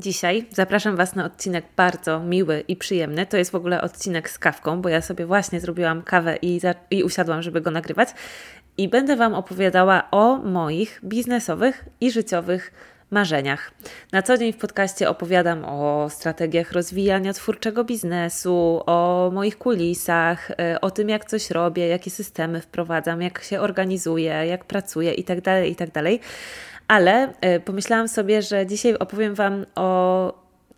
Dzisiaj zapraszam Was na odcinek bardzo miły i przyjemny. To jest w ogóle odcinek z kawką, bo ja sobie właśnie zrobiłam kawę i, za- i usiadłam, żeby go nagrywać. I będę Wam opowiadała o moich biznesowych i życiowych marzeniach. Na co dzień w podcaście opowiadam o strategiach rozwijania twórczego biznesu, o moich kulisach, y, o tym, jak coś robię, jakie systemy wprowadzam, jak się organizuję, jak pracuję itd. Tak itd. Tak Ale y, pomyślałam sobie, że dzisiaj opowiem Wam o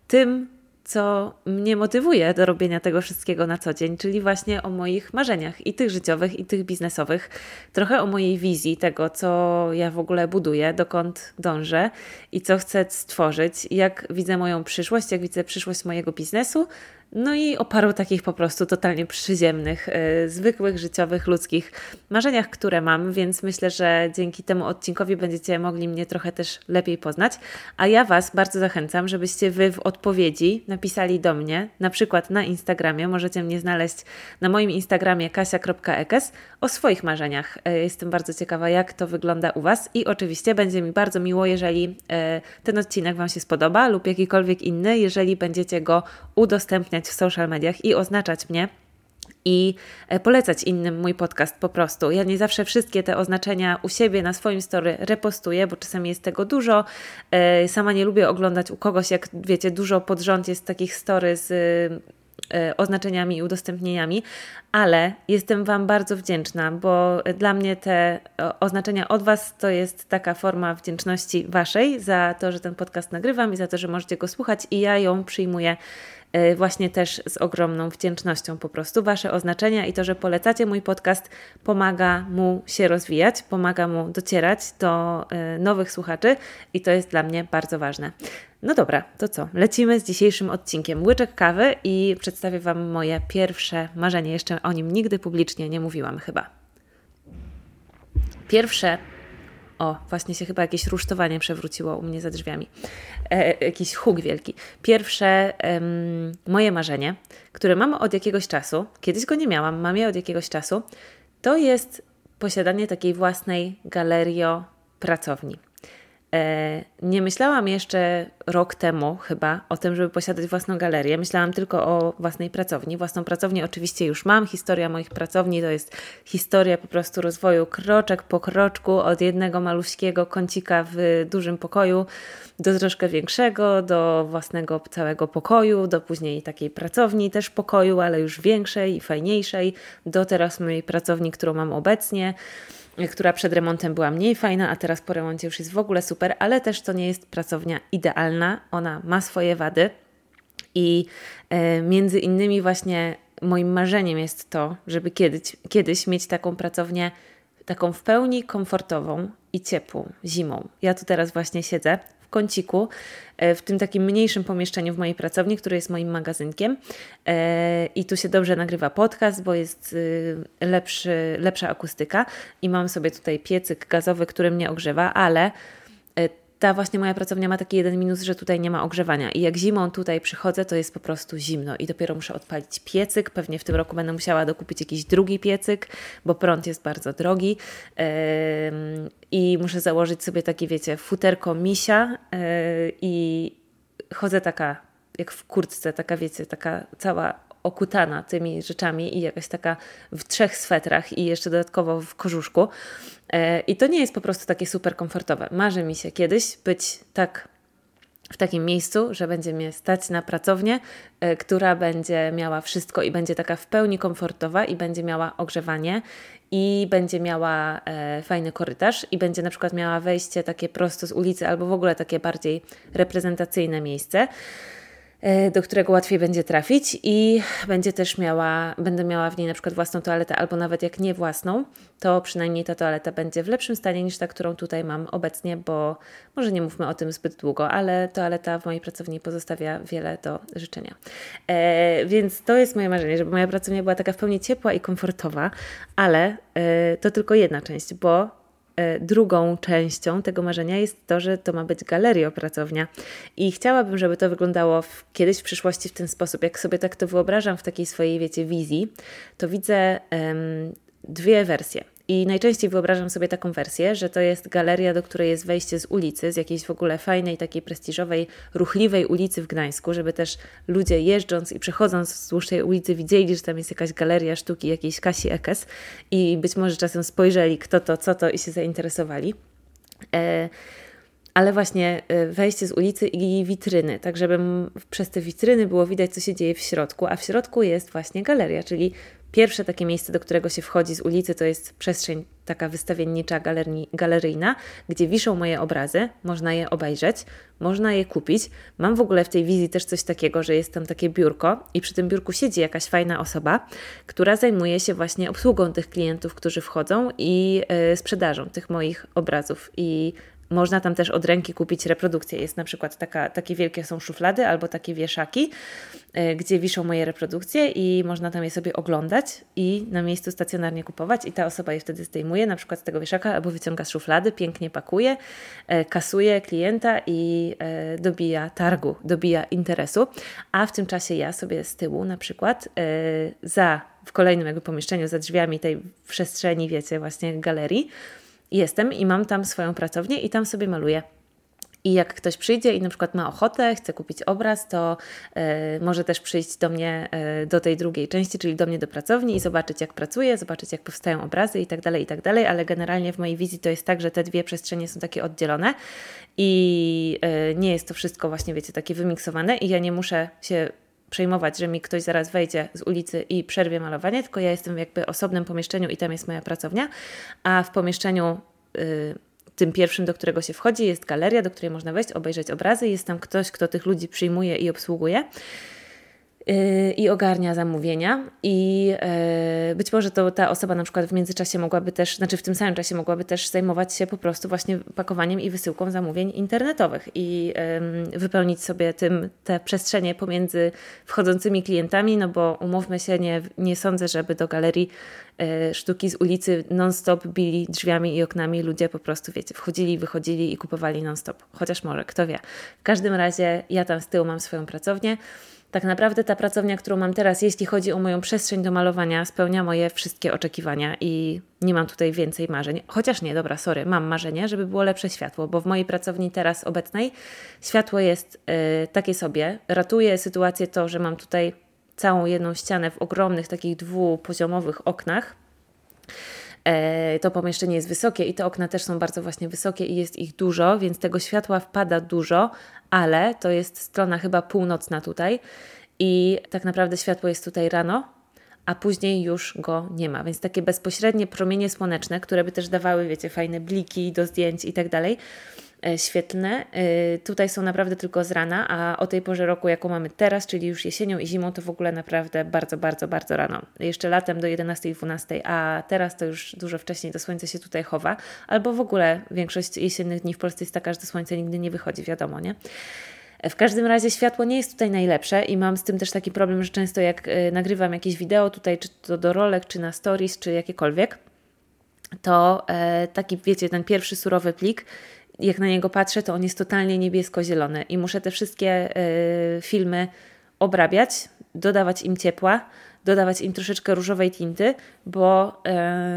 tym, co mnie motywuje do robienia tego wszystkiego na co dzień, czyli właśnie o moich marzeniach i tych życiowych, i tych biznesowych, trochę o mojej wizji tego, co ja w ogóle buduję, dokąd dążę i co chcę stworzyć, jak widzę moją przyszłość, jak widzę przyszłość mojego biznesu, no i o paru takich po prostu totalnie przyziemnych, yy, zwykłych, życiowych, ludzkich marzeniach, które mam, więc myślę, że dzięki temu odcinkowi będziecie mogli mnie trochę też lepiej poznać. A ja Was bardzo zachęcam, żebyście Wy w odpowiedzi napisali do mnie, na przykład na Instagramie, możecie mnie znaleźć na moim Instagramie kasia.ekes o swoich marzeniach. Yy, jestem bardzo ciekawa, jak to wygląda u Was i oczywiście będzie mi bardzo miło, jeżeli yy, ten odcinek Wam się spodoba lub jakikolwiek inny, jeżeli będziecie go udostępniać w social mediach i oznaczać mnie i e, polecać innym mój podcast po prostu. Ja nie zawsze wszystkie te oznaczenia u siebie na swoim story repostuję, bo czasami jest tego dużo. E, sama nie lubię oglądać u kogoś, jak wiecie, dużo pod rząd jest takich story z e, oznaczeniami i udostępnieniami, ale jestem Wam bardzo wdzięczna, bo dla mnie te oznaczenia od Was to jest taka forma wdzięczności Waszej za to, że ten podcast nagrywam i za to, że możecie go słuchać i ja ją przyjmuję właśnie też z ogromną wdzięcznością po prostu. Wasze oznaczenia i to, że polecacie mój podcast, pomaga mu się rozwijać, pomaga mu docierać do e, nowych słuchaczy i to jest dla mnie bardzo ważne. No dobra, to co? Lecimy z dzisiejszym odcinkiem. Łyczek kawy i przedstawię Wam moje pierwsze marzenie. Jeszcze o nim nigdy publicznie nie mówiłam chyba. Pierwsze o, właśnie się chyba jakieś rusztowanie przewróciło u mnie za drzwiami. E, jakiś huk wielki. Pierwsze moje marzenie, które mam od jakiegoś czasu, kiedyś go nie miałam, mam je od jakiegoś czasu, to jest posiadanie takiej własnej galerio pracowni. E, nie myślałam jeszcze rok temu chyba o tym, żeby posiadać własną galerię. Myślałam tylko o własnej pracowni. Własną pracownię oczywiście już mam. Historia moich pracowni to jest historia po prostu rozwoju kroczek po kroczku od jednego maluśkiego kącika w dużym pokoju do troszkę większego, do własnego całego pokoju, do później takiej pracowni też pokoju, ale już większej i fajniejszej, do teraz mojej pracowni, którą mam obecnie która przed remontem była mniej fajna, a teraz po remoncie już jest w ogóle super, ale też to nie jest pracownia idealna. Ona ma swoje wady i e, między innymi właśnie moim marzeniem jest to, żeby kiedyś, kiedyś mieć taką pracownię taką w pełni komfortową i ciepłą zimą. Ja tu teraz właśnie siedzę kąciku, e, w tym takim mniejszym pomieszczeniu w mojej pracowni, który jest moim magazynkiem. E, I tu się dobrze nagrywa podcast, bo jest y, lepszy, lepsza akustyka i mam sobie tutaj piecyk gazowy, który mnie ogrzewa, ale ta właśnie moja pracownia ma taki jeden minus, że tutaj nie ma ogrzewania. I jak zimą tutaj przychodzę, to jest po prostu zimno i dopiero muszę odpalić piecyk. Pewnie w tym roku będę musiała dokupić jakiś drugi piecyk, bo prąd jest bardzo drogi. I muszę założyć sobie takie, wiecie, futerko misia yy, i chodzę taka, jak w kurtce, taka, wiecie, taka cała okutana tymi rzeczami i jakaś taka w trzech swetrach i jeszcze dodatkowo w kożuszku. E, I to nie jest po prostu takie super komfortowe. Marzy mi się kiedyś być tak w takim miejscu, że będzie mnie stać na pracownię, e, która będzie miała wszystko i będzie taka w pełni komfortowa i będzie miała ogrzewanie i będzie miała e, fajny korytarz i będzie na przykład miała wejście takie prosto z ulicy albo w ogóle takie bardziej reprezentacyjne miejsce. E, do którego łatwiej będzie trafić i będzie też miała, będę miała w niej na przykład własną toaletę, albo nawet jak nie własną, to przynajmniej ta toaleta będzie w lepszym stanie niż ta, którą tutaj mam obecnie, bo może nie mówmy o tym zbyt długo, ale toaleta w mojej pracowni pozostawia wiele do życzenia. E, więc to jest moje marzenie, żeby moja pracownia była taka w pełni ciepła i komfortowa, ale e, to tylko jedna część, bo drugą częścią tego marzenia jest to, że to ma być galeriopracownia. I chciałabym, żeby to wyglądało w, kiedyś w przyszłości w ten sposób. Jak sobie tak to wyobrażam w takiej swojej, wiecie, wizji, to widzę um, dwie wersje. I najczęściej wyobrażam sobie taką wersję, że to jest galeria, do której jest wejście z ulicy, z jakiejś w ogóle fajnej, takiej prestiżowej, ruchliwej ulicy w Gdańsku, żeby też ludzie jeżdżąc i przechodząc wzdłuż tej ulicy widzieli, że tam jest jakaś galeria sztuki jakiejś Kasi Ekes i być może czasem spojrzeli kto to, co to i się zainteresowali. E, ale właśnie e, wejście z ulicy i witryny, tak żeby przez te witryny było widać, co się dzieje w środku, a w środku jest właśnie galeria, czyli pierwsze takie miejsce, do którego się wchodzi z ulicy, to jest przestrzeń taka wystawiennicza, galerni, galeryjna, gdzie wiszą moje obrazy, można je obejrzeć, można je kupić. Mam w ogóle w tej wizji też coś takiego, że jest tam takie biurko i przy tym biurku siedzi jakaś fajna osoba, która zajmuje się właśnie obsługą tych klientów, którzy wchodzą i yy, sprzedażą tych moich obrazów i można tam też od ręki kupić reprodukcję. Jest na przykład taka, takie wielkie są szuflady albo takie wieszaki, e, gdzie wiszą moje reprodukcje i można tam je sobie oglądać i na miejscu stacjonarnie kupować i ta osoba je wtedy zdejmuje na przykład z tego wieszaka albo wyciąga z szuflady, pięknie pakuje, e, kasuje klienta i e, dobija targu, dobija interesu, a w tym czasie ja sobie z tyłu na przykład za w kolejnym jakby pomieszczeniu, za drzwiami tej przestrzeni, wiecie, właśnie galerii, jestem i mam tam swoją pracownię i tam sobie maluję. I jak ktoś przyjdzie i na przykład ma ochotę, chce kupić obraz, to y, może też przyjść do mnie y, do tej drugiej części, czyli do mnie do pracowni i zobaczyć, jak pracuję, zobaczyć, jak powstają obrazy i tak dalej, i tak dalej. Ale generalnie w mojej wizji to jest tak, że te dwie przestrzenie są takie oddzielone i y, nie jest to wszystko właśnie, wiecie, takie wymiksowane i ja nie muszę się przejmować, że mi ktoś zaraz wejdzie z ulicy i przerwie malowanie, tylko ja jestem w jakby osobnym pomieszczeniu i tam jest moja pracownia, a w pomieszczeniu y, tym pierwszym, do którego się wchodzi, jest galeria, do której można wejść, obejrzeć obrazy. Jest tam ktoś, kto tych ludzi przyjmuje i obsługuje i ogarnia zamówienia i e, być może to ta osoba na przykład w międzyczasie mogłaby też, znaczy w tym samym czasie mogłaby też zajmować się po prostu właśnie pakowaniem i wysyłką zamówień internetowych i wypełnić sobie tym te przestrzenie pomiędzy wchodzącymi klientami, no bo umówmy się, nie, nie sądzę, żeby do galerii e, sztuki z ulicy non-stop bili drzwiami i oknami ludzie po prostu, wiecie, wchodzili, wychodzili i kupowali non-stop. Chociaż może, kto wie. W każdym razie ja tam z tyłu mam swoją pracownię tak naprawdę ta pracownia, którą mam teraz, jeśli chodzi o moją przestrzeń do malowania, spełnia moje wszystkie oczekiwania i nie mam tutaj więcej marzeń. Chociaż nie, dobra, sorry, mam marzenie, żeby było lepsze światło, bo w mojej pracowni teraz obecnej światło jest yy, takie sobie. Ratuje sytuację to, że mam tutaj całą jedną ścianę w ogromnych takich dwupoziomowych oknach. E, to pomieszczenie jest wysokie i te okna też są bardzo właśnie wysokie i jest ich dużo, więc tego światła wpada dużo, ale to jest strona chyba północna tutaj i tak naprawdę światło jest tutaj rano, a później już go nie ma. Więc takie bezpośrednie promienie słoneczne, które by też dawały, wiecie, fajne bliki do zdjęć i tak dalej, świetlne. E, tutaj są naprawdę tylko z rana, a o tej porze roku, jaką mamy teraz, czyli już jesienią i zimą, to w ogóle naprawdę bardzo, bardzo, bardzo rano. Jeszcze latem do 11-12, a teraz to już dużo wcześniej to słońce się tutaj chowa, albo w ogóle większość jesiennych dni w Polsce jest taka, że to słońce nigdy nie wychodzi, wiadomo, nie? W każdym razie światło nie jest tutaj najlepsze i mam z tym też taki problem, że często jak e, nagrywam jakieś wideo tutaj, czy to do rolek, czy na stories, czy jakiekolwiek, to taki, wiecie, ten pierwszy surowy plik jak na niego patrzę, to on jest totalnie niebiesko-zielony i muszę te wszystkie y, filmy obrabiać, dodawać im ciepła, dodawać im troszeczkę różowej tinty, bo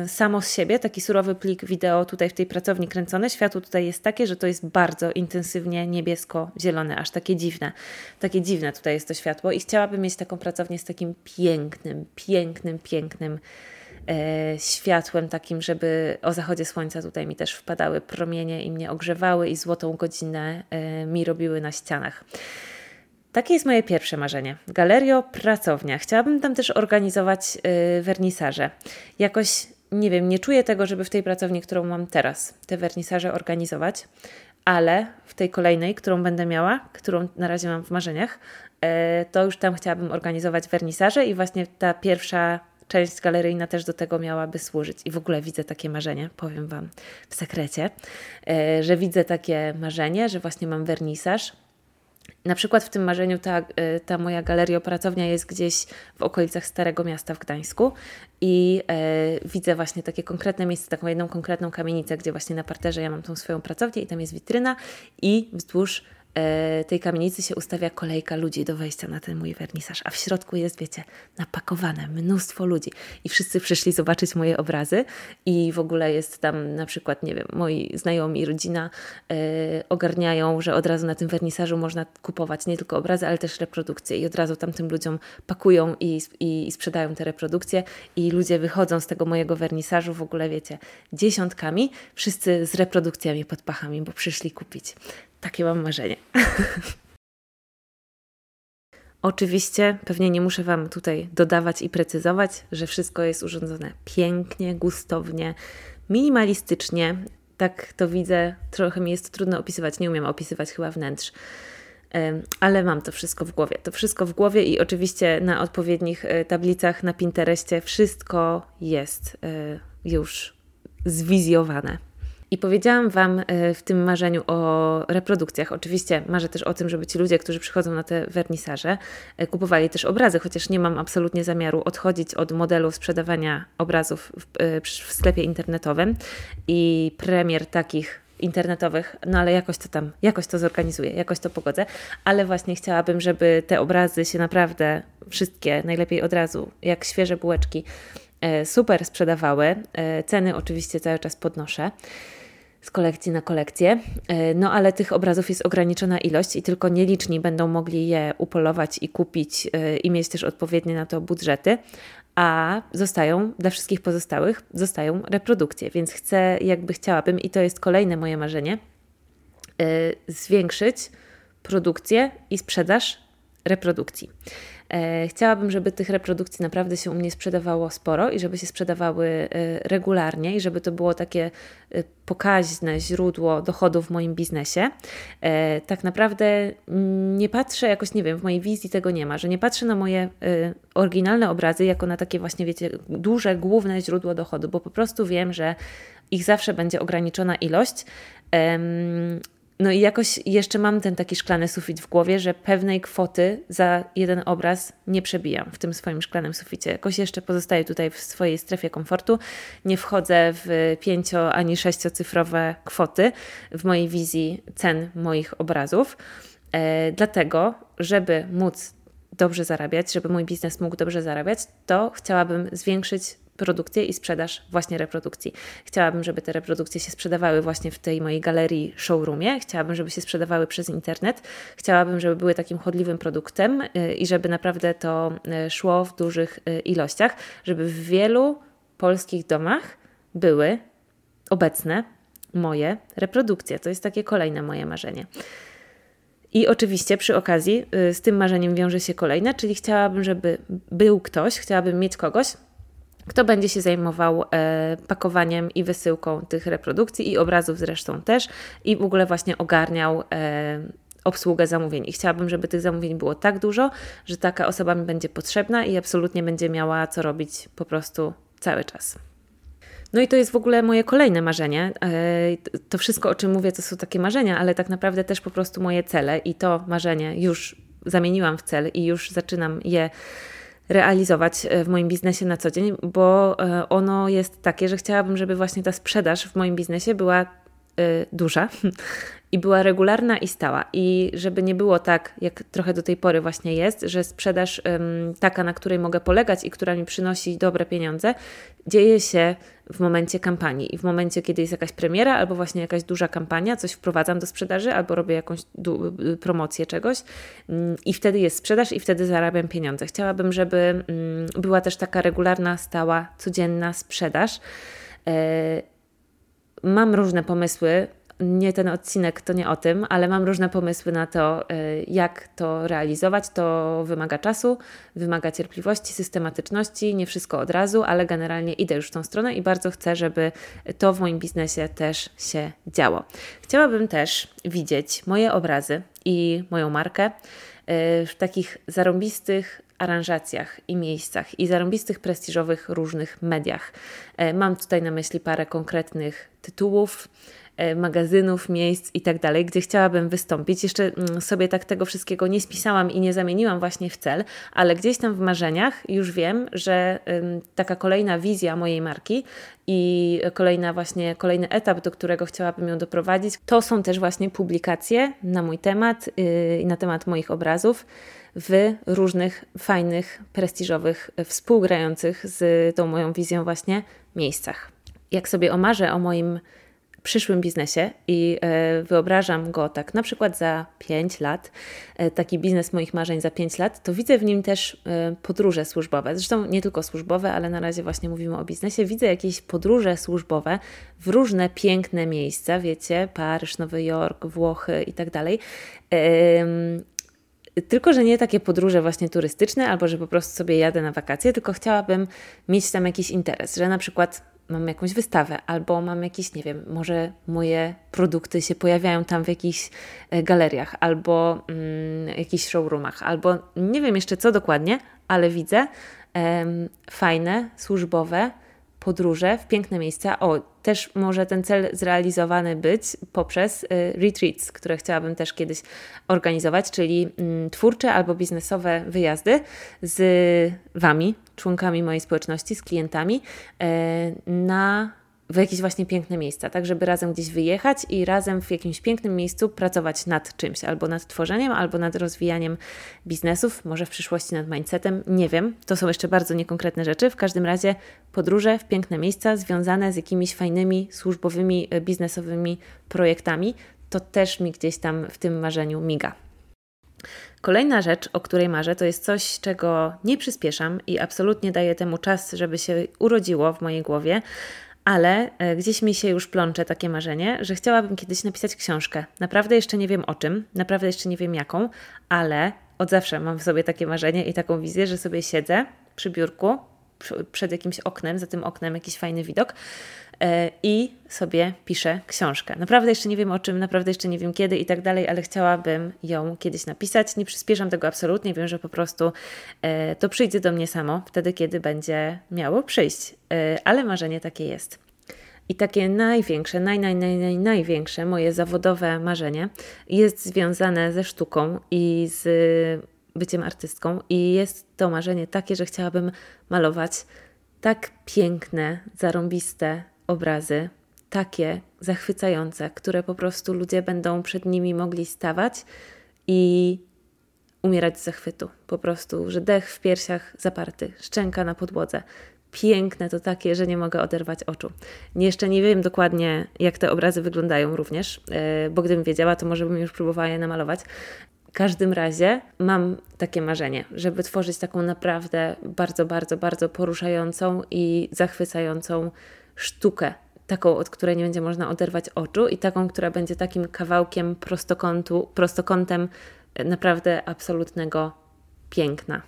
y, samo z siebie taki surowy plik wideo tutaj w tej pracowni kręcone, światło tutaj jest takie, że to jest bardzo intensywnie niebiesko-zielone, aż takie dziwne. Takie dziwne tutaj jest to światło i chciałabym mieć taką pracownię z takim pięknym, pięknym, pięknym światłem takim, żeby o zachodzie słońca tutaj mi też wpadały promienie i mnie ogrzewały i złotą godzinę e, mi robiły na ścianach. Takie jest moje pierwsze marzenie. Galerio, pracownia. Chciałabym tam też organizować y, wernisaże. Jakoś, nie wiem, nie czuję tego, żeby w tej pracowni, którą mam teraz, te wernisaże organizować, ale w tej kolejnej, którą będę miała, którą na razie mam w marzeniach, to już tam chciałabym organizować wernisaże i właśnie ta pierwsza część galeryjna też do tego miałaby służyć. I w ogóle widzę takie marzenie, powiem Wam w sekrecie, e, że widzę takie marzenie, że właśnie mam wernisaż. Na przykład w tym marzeniu ta, e, ta moja galeria pracownia jest gdzieś w okolicach Starego Miasta w Gdańsku i e, widzę właśnie takie konkretne miejsce, taką jedną konkretną kamienicę, gdzie właśnie na parterze ja mam tą swoją pracownię i tam jest witryna i wzdłuż tej kamienicy się ustawia kolejka ludzi do wejścia na ten mój wernisaż, a w środku jest, wiecie, napakowane mnóstwo ludzi. I wszyscy przyszli zobaczyć moje obrazy i w ogóle jest tam na przykład, nie wiem, moi znajomi, rodzina e, ogarniają, że od razu na tym wernisażu można kupować nie tylko obrazy, ale też reprodukcje. I od razu tamtym ludziom pakują i, i, i sprzedają te reprodukcje. I ludzie wychodzą z tego mojego wernisażu w ogóle, wiecie, dziesiątkami, wszyscy z reprodukcjami pod pachami, bo przyszli kupić. Takie mam marzenie. Oczywiście, pewnie nie muszę Wam tutaj dodawać i precyzować, że wszystko jest urządzone pięknie, gustownie, minimalistycznie. Tak to widzę, trochę mi jest trudno opisywać, nie umiem opisywać chyba wnętrz, ale mam to wszystko w głowie. To wszystko w głowie i oczywiście na odpowiednich e, tablicach na Pinterestie wszystko jest e, już zwizjowane. I powiedziałam Wam e, w tym marzeniu o reprodukcjach. Oczywiście marzę też o tym, żeby ci ludzie, którzy przychodzą na te wernisaże, e, kupowali też obrazy, chociaż nie mam absolutnie zamiaru odchodzić od modelu sprzedawania obrazów w, e, w sklepie internetowym i premier takich internetowych, no ale jakoś to tam, jakoś to zorganizuję, jakoś to pogodzę, ale właśnie chciałabym, żeby te obrazy się naprawdę wszystkie, najlepiej od razu, jak świeże bułeczki, super sprzedawały. Ceny oczywiście cały czas podnoszę z kolekcji na kolekcję. E, no ale tych obrazów jest ograniczona ilość i tylko nieliczni będą mogli je upolować i kupić e, i mieć też odpowiednie na to budżety. A zostają, dla wszystkich pozostałych, zostają reprodukcje, więc chcę, jakby chciałabym, i to jest kolejne moje marzenie, e, zwiększyć produkcję i sprzedaż reprodukcji. E, chciałabym, żeby tych reprodukcji naprawdę się u mnie sprzedawało sporo i żeby się sprzedawały e, regularnie i żeby to było takie e, pokaźne źródło dochodu w moim biznesie. Tak naprawdę nie patrzę jakoś, nie wiem, w mojej wizji tego nie ma, że nie patrzę na moje oryginalne obrazy jako na takie właśnie, wiecie, duże, główne źródło dochodu, bo po prostu wiem, że ich zawsze będzie ograniczona ilość. No i jakoś jeszcze mam ten taki szklany sufit w głowie, że pewnej kwoty za jeden obraz nie przebijam w tym swoim szklanym suficie. Jakoś jeszcze pozostaję tutaj w swojej strefie komfortu. Nie wchodzę w pięcio ani sześciocyfrowe kwoty w mojej wizji cen moich obrazów. E, dlatego, żeby móc dobrze zarabiać, żeby mój biznes mógł dobrze zarabiać, to chciałabym zwiększyć produkcję i sprzedaż właśnie reprodukcji. Chciałabym, żeby te reprodukcje się sprzedawały właśnie w tej mojej galerii, showroomie. Chciałabym, żeby się sprzedawały przez internet. Chciałabym, żeby były takim chodliwym produktem y, i żeby naprawdę to y, szło w dużych y, ilościach, żeby w wielu polskich domach były obecne moje reprodukcje. To jest takie kolejne moje marzenie. I oczywiście przy okazji z tym marzeniem wiąże się kolejne, czyli chciałabym, żeby był ktoś, chciałabym mieć kogoś, kto będzie się zajmował e, pakowaniem i wysyłką tych reprodukcji i obrazów zresztą też i w ogóle właśnie ogarniał e, obsługę zamówień. I chciałabym, żeby tych zamówień było tak dużo, że taka osoba mi będzie potrzebna i absolutnie będzie miała co robić po prostu cały czas. No i to jest w ogóle moje kolejne marzenie. E, to wszystko, o czym mówię, to są takie marzenia, ale tak naprawdę też po prostu moje cele i to marzenie już zamieniłam w cel i już zaczynam je realizować e, w moim biznesie na co dzień, bo e, ono jest takie, że chciałabym, żeby właśnie ta sprzedaż w moim biznesie była e, duża i była regularna i stała. I żeby nie było tak, jak trochę do tej pory właśnie jest, że sprzedaż taka, na której mogę polegać i która mi przynosi dobre pieniądze, dzieje się w momencie kampanii i w momencie, kiedy jest jakaś premiera albo właśnie jakaś duża kampania, coś wprowadzam do sprzedaży albo robię jakąś y, promocję czegoś mm, i wtedy jest sprzedaż i wtedy zarabiam pieniądze. Chciałabym, żeby mm, była też taka regularna, stała, codzienna sprzedaż. E, mam różne pomysły nie ten odcinek to nie o tym, ale mam różne pomysły na to, y, jak to realizować. To wymaga czasu, wymaga cierpliwości, systematyczności, nie wszystko od razu, ale generalnie idę już w tą stronę i bardzo chcę, żeby to w moim biznesie też się działo. Chciałabym też widzieć moje obrazy i moją markę y, w takich zarąbistych aranżacjach i miejscach i zarąbistych, prestiżowych różnych mediach. Y, mam tutaj na myśli parę konkretnych tytułów, e, magazynów, miejsc i tak dalej, gdzie chciałabym wystąpić. Jeszcze mm, sobie tak tego wszystkiego nie spisałam i nie zamieniłam właśnie w cel, ale gdzieś tam w marzeniach już wiem, że taka kolejna wizja mojej marki i kolejna właśnie, kolejny etap, do którego chciałabym ją doprowadzić, to są też właśnie publikacje na mój temat y, i na temat moich obrazów w różnych fajnych, prestiżowych, współgrających z tą moją wizją właśnie miejscach. Jak sobie omarzę o moim przyszłym biznesie i e, wyobrażam go tak na przykład za 5 lat, e, taki biznes moich marzeń za 5 lat, to widzę w nim też e, podróże służbowe. Zresztą nie tylko służbowe, ale na razie właśnie mówimy o biznesie. Widzę jakieś podróże służbowe w różne piękne miejsca, wiecie, Paryż, Nowy Jork, Włochy i tak dalej. Tylko, że nie takie podróże właśnie turystyczne, albo że po prostu sobie jadę na wakacje, tylko chciałabym mieć tam jakiś interes, że na przykład mam jakąś wystawę, albo mam jakiś, nie wiem, może moje produkty się pojawiają tam w jakichś e, galeriach, albo mm, jakichś showroomach, albo nie wiem jeszcze co dokładnie, ale widzę fajne, służbowe podróże w piękne miejsca. O, też może ten cel zrealizowany być poprzez y, retreats, które chciałabym też kiedyś organizować, czyli mm, twórcze albo biznesowe wyjazdy z Wami, członkami mojej społeczności, z klientami e, na w jakieś właśnie piękne miejsca, tak żeby razem gdzieś wyjechać i razem w jakimś pięknym miejscu pracować nad czymś, albo nad tworzeniem, albo nad rozwijaniem biznesów, może w przyszłości nad mindsetem, nie wiem. To są jeszcze bardzo niekonkretne rzeczy. W każdym razie podróże w piękne miejsca związane z jakimiś fajnymi, służbowymi, e, biznesowymi projektami, to też mi gdzieś tam w tym marzeniu miga. Kolejna rzecz, o której marzę, to jest coś, czego nie przyspieszam i absolutnie daję temu czas, żeby się urodziło w mojej głowie, ale e, gdzieś mi się już plącze takie marzenie, że chciałabym kiedyś napisać książkę. Naprawdę jeszcze nie wiem o czym, naprawdę jeszcze nie wiem jaką, ale od zawsze mam w sobie takie marzenie i taką wizję, że sobie siedzę przy biurku, przed jakimś oknem, za tym oknem jakiś fajny widok i sobie piszę książkę. Naprawdę jeszcze nie wiem o czym, naprawdę jeszcze nie wiem kiedy i tak dalej, ale chciałabym ją kiedyś napisać. Nie przyspieszam tego absolutnie, wiem, że po prostu e, to przyjdzie do mnie samo wtedy, kiedy będzie miało przyjść, e, ale marzenie takie jest. I takie największe, naj, naj, naj, naj, największe moje zawodowe marzenie jest związane ze sztuką i z byciem artystką i jest to marzenie takie, że chciałabym malować tak piękne, zarąbiste obrazy, takie zachwycające, które po prostu ludzie będą przed nimi mogli stawać i umierać z zachwytu. Po prostu, że dech w piersiach zaparty, szczęka na podłodze. Piękne to takie, że nie mogę oderwać oczu. Jeszcze nie wiem dokładnie, jak te obrazy wyglądają również, e, bo gdybym wiedziała, to może bym już próbowała je namalować, w każdym razie mam takie marzenie, żeby tworzyć taką naprawdę bardzo, bardzo, bardzo poruszającą i zachwycającą sztukę. Taką, od której nie będzie można oderwać oczu, i taką, która będzie takim kawałkiem prostokątu, prostokątem naprawdę absolutnego piękna.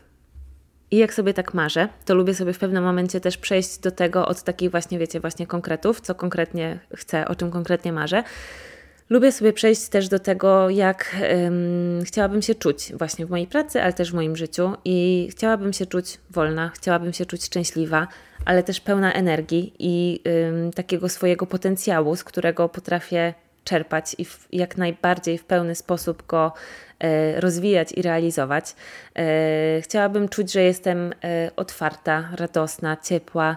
I jak sobie tak marzę, to lubię sobie w pewnym momencie też przejść do tego od takich właśnie, wiecie, właśnie konkretów, co konkretnie chcę, o czym konkretnie marzę Lubię sobie przejść też do tego, jak um, chciałabym się czuć właśnie w mojej pracy, ale też w moim życiu i chciałabym się czuć wolna, chciałabym się czuć szczęśliwa, ale też pełna energii i um, takiego swojego potencjału, z którego potrafię czerpać i w, jak najbardziej w pełny sposób go e, rozwijać i realizować. E, chciałabym czuć, że jestem e, otwarta, radosna, ciepła,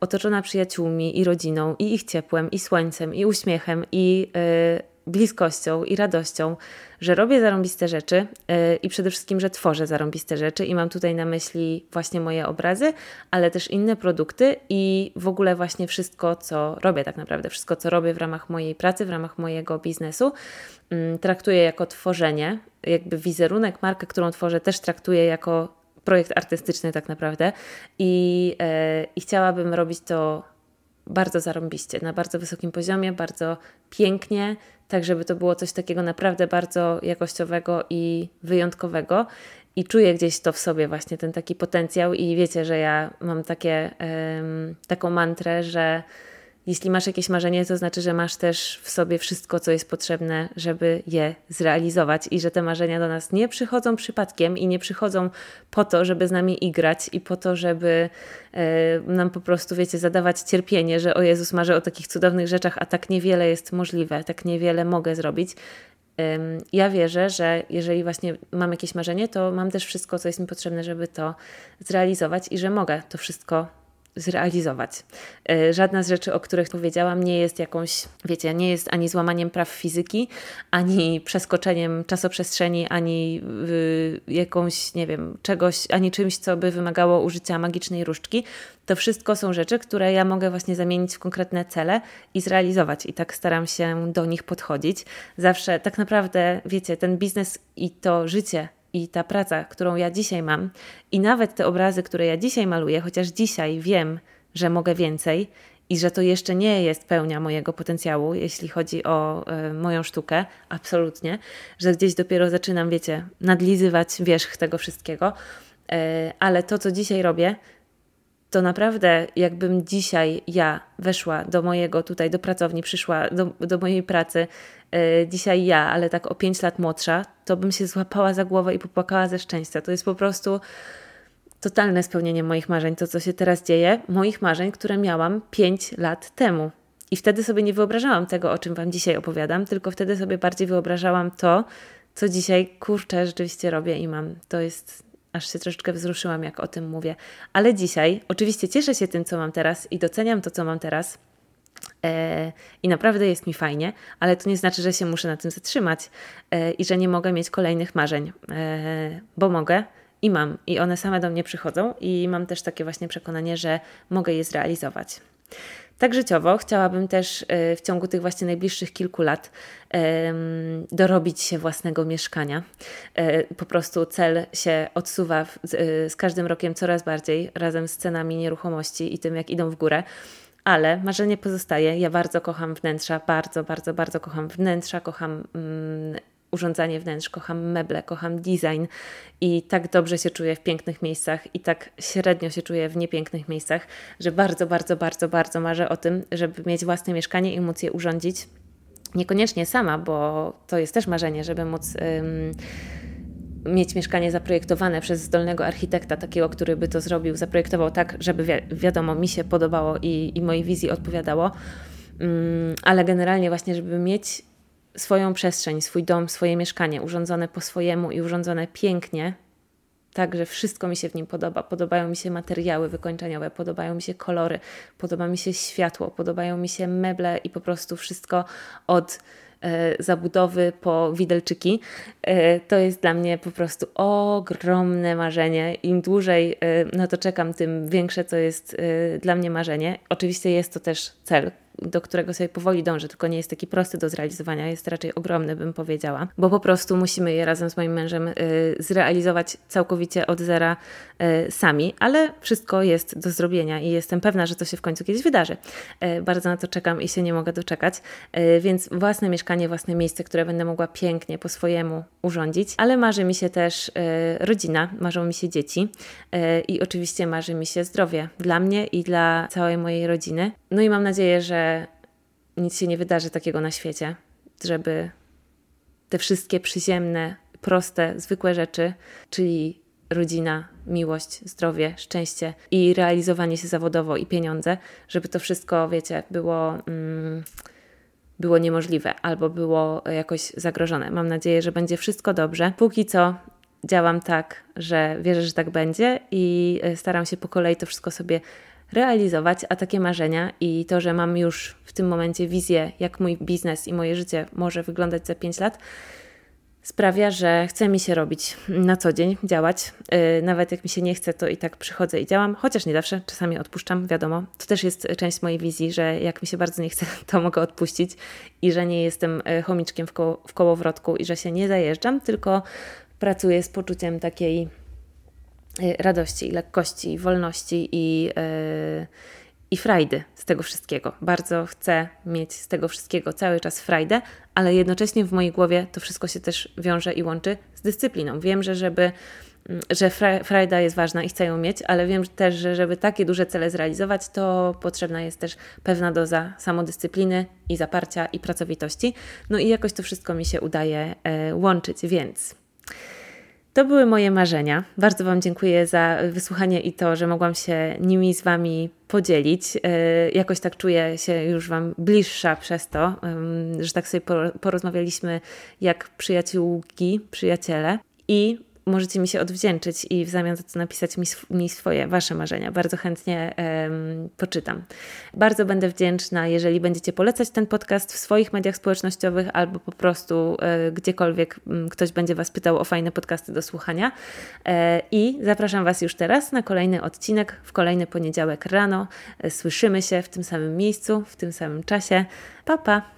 otoczona przyjaciółmi i rodziną, i ich ciepłem, i słońcem, i uśmiechem, i e, bliskością i radością, że robię zarąbiste rzeczy yy, i przede wszystkim, że tworzę zarąbiste rzeczy. I mam tutaj na myśli właśnie moje obrazy, ale też inne produkty i w ogóle właśnie wszystko, co robię tak naprawdę, wszystko, co robię w ramach mojej pracy, w ramach mojego biznesu, yy, traktuję jako tworzenie, jakby wizerunek, markę, którą tworzę, też traktuję jako projekt artystyczny tak naprawdę i, yy, i chciałabym robić to bardzo zarąbiście, na bardzo wysokim poziomie, bardzo pięknie, tak żeby to było coś takiego naprawdę bardzo jakościowego i wyjątkowego. I czuję gdzieś to w sobie, właśnie ten taki potencjał, i wiecie, że ja mam takie, taką mantrę, że jeśli masz jakieś marzenie, to znaczy, że masz też w sobie wszystko, co jest potrzebne, żeby je zrealizować i że te marzenia do nas nie przychodzą przypadkiem i nie przychodzą po to, żeby z nami igrać i po to, żeby e, nam po prostu, wiecie, zadawać cierpienie, że o Jezus marzę o takich cudownych rzeczach, a tak niewiele jest możliwe, tak niewiele mogę zrobić. Ja wierzę, że jeżeli właśnie mam jakieś marzenie, to mam też wszystko, co jest mi potrzebne, żeby to zrealizować i że mogę to wszystko zrealizować. E, żadna z rzeczy, o których powiedziałam, nie jest jakąś, wiecie, nie jest ani złamaniem praw fizyki, ani przeskoczeniem czasoprzestrzeni, ani jakąś, nie wiem, czegoś, ani czymś, co by wymagało użycia magicznej różdżki. To wszystko są rzeczy, które ja mogę właśnie zamienić w konkretne cele i zrealizować. I tak staram się do nich podchodzić. Zawsze tak naprawdę, wiecie, ten biznes i to życie i ta praca, którą ja dzisiaj mam, i nawet te obrazy, które ja dzisiaj maluję, chociaż dzisiaj wiem, że mogę więcej i że to jeszcze nie jest pełnia mojego potencjału, jeśli chodzi o y, moją sztukę, absolutnie, że gdzieś dopiero zaczynam, wiecie, nadlizywać wierzch tego wszystkiego, y, ale to, co dzisiaj robię, to naprawdę jakbym dzisiaj ja weszła do mojego tutaj, do pracowni, przyszła do, do mojej pracy, yy, dzisiaj ja, ale tak o 5 lat młodsza, to bym się złapała za głowę i popłakała ze szczęścia. To jest po prostu totalne spełnienie moich marzeń, to co się teraz dzieje, moich marzeń, które miałam 5 lat temu. I wtedy sobie nie wyobrażałam tego, o czym Wam dzisiaj opowiadam, tylko wtedy sobie bardziej wyobrażałam to, co dzisiaj kurczę rzeczywiście robię i mam. To jest aż się troszeczkę wzruszyłam, jak o tym mówię. Ale dzisiaj, oczywiście cieszę się tym, co mam teraz i doceniam to, co mam teraz. E, I naprawdę jest mi fajnie, ale to nie znaczy, że się muszę na tym zatrzymać e, i że nie mogę mieć kolejnych marzeń, e, bo mogę i mam, i one same do mnie przychodzą, i mam też takie właśnie przekonanie, że mogę je zrealizować. Tak życiowo chciałabym też e, w ciągu tych właśnie najbliższych kilku lat dorobić się własnego mieszkania. E, po prostu cel się odsuwa z każdym rokiem coraz bardziej razem z cenami nieruchomości i tym, jak idą w górę ale marzenie pozostaje. Ja bardzo kocham wnętrza, bardzo, bardzo, bardzo kocham wnętrza, kocham mm, urządzanie wnętrz, kocham meble, kocham design i tak dobrze się czuję w pięknych miejscach i tak średnio się czuję w niepięknych miejscach, że bardzo, bardzo, bardzo, bardzo marzę o tym, żeby mieć własne mieszkanie i móc je urządzić. Niekoniecznie sama, bo to jest też marzenie, żeby móc. Ym, mieć mieszkanie zaprojektowane przez zdolnego architekta, takiego, który by to zrobił, zaprojektował tak, żeby wi wiadomo, mi się podobało i, i mojej wizji odpowiadało, ale generalnie właśnie, żeby mieć swoją przestrzeń, swój dom, swoje mieszkanie urządzone po swojemu i urządzone pięknie, tak, że wszystko mi się w nim podoba. Podobają mi się materiały wykończeniowe, podobają mi się kolory, podoba mi się światło, podobają mi się meble i po prostu wszystko od e, zabudowy po widelczyki. E, to jest dla mnie po prostu ogromne marzenie. Im dłużej e, na to czekam, tym większe to jest e, dla mnie marzenie. Oczywiście jest to też cel, do którego sobie powoli dążę, tylko nie jest taki prosty do zrealizowania, jest raczej ogromny, bym powiedziała, bo po prostu musimy je razem z moim mężem y, zrealizować całkowicie od zera y, sami, ale wszystko jest do zrobienia i jestem pewna, że to się w końcu kiedyś wydarzy. Y, bardzo na to czekam i się nie mogę doczekać, więc własne mieszkanie, własne miejsce, które będę mogła pięknie po swojemu urządzić, ale marzy mi się też rodzina, marzą mi się dzieci i oczywiście marzy mi się zdrowie dla mnie i dla całej mojej rodziny. No i mam nadzieję, że nic się nie wydarzy takiego na świecie, żeby te wszystkie przyziemne, proste, zwykłe rzeczy, czyli rodzina, miłość, zdrowie, szczęście i realizowanie się zawodowo i pieniądze, żeby to wszystko, wiecie, było, mm, było niemożliwe albo było jakoś zagrożone. Mam nadzieję, że będzie wszystko dobrze. Póki co działam tak, że wierzę, że tak będzie i e, staram się po kolei to wszystko sobie realizować, a takie marzenia i to, że mam już w tym momencie wizję, jak mój biznes i moje życie może wyglądać za 5 lat, sprawia, że chce mi się robić na co dzień, działać. Yy, nawet jak mi się nie chce, to i tak przychodzę i działam, chociaż nie zawsze, czasami odpuszczam, wiadomo. To też jest część mojej wizji, że jak mi się bardzo nie chce, to mogę odpuścić i że nie jestem y, chomiczkiem w, koło, w kołowrotku i że się nie zajeżdżam, tylko pracuję z poczuciem takiej Y, radości, lekkości, wolności i, yy, i frajdy z tego wszystkiego. Bardzo chcę mieć z tego wszystkiego cały czas frajdę, ale jednocześnie w mojej głowie to wszystko się też wiąże i łączy z dyscypliną. Wiem, że żeby że frajda jest ważna i chcę ją mieć, ale wiem też, że żeby takie duże cele zrealizować, to potrzebna jest też pewna doza samodyscypliny i zaparcia i pracowitości. No i jakoś to wszystko mi się udaje e, łączyć, więc. To były moje marzenia. Bardzo Wam dziękuję za wysłuchanie i to, że mogłam się nimi z Wami podzielić. E, jakoś tak czuję się już Wam bliższa przez to, że tak sobie porozmawialiśmy jak przyjaciółki, przyjaciele. I możecie mi się odwdzięczyć i w zamian za to napisać mi, mi swoje, Wasze marzenia. Bardzo chętnie um, poczytam. Bardzo będę wdzięczna, jeżeli będziecie polecać ten podcast w swoich mediach społecznościowych albo po prostu e, gdziekolwiek m, ktoś będzie Was pytał o fajne podcasty do słuchania. E, I zapraszam Was już teraz na kolejny odcinek w kolejny poniedziałek rano. E, słyszymy się w tym samym miejscu, w tym samym czasie. Pa, pa!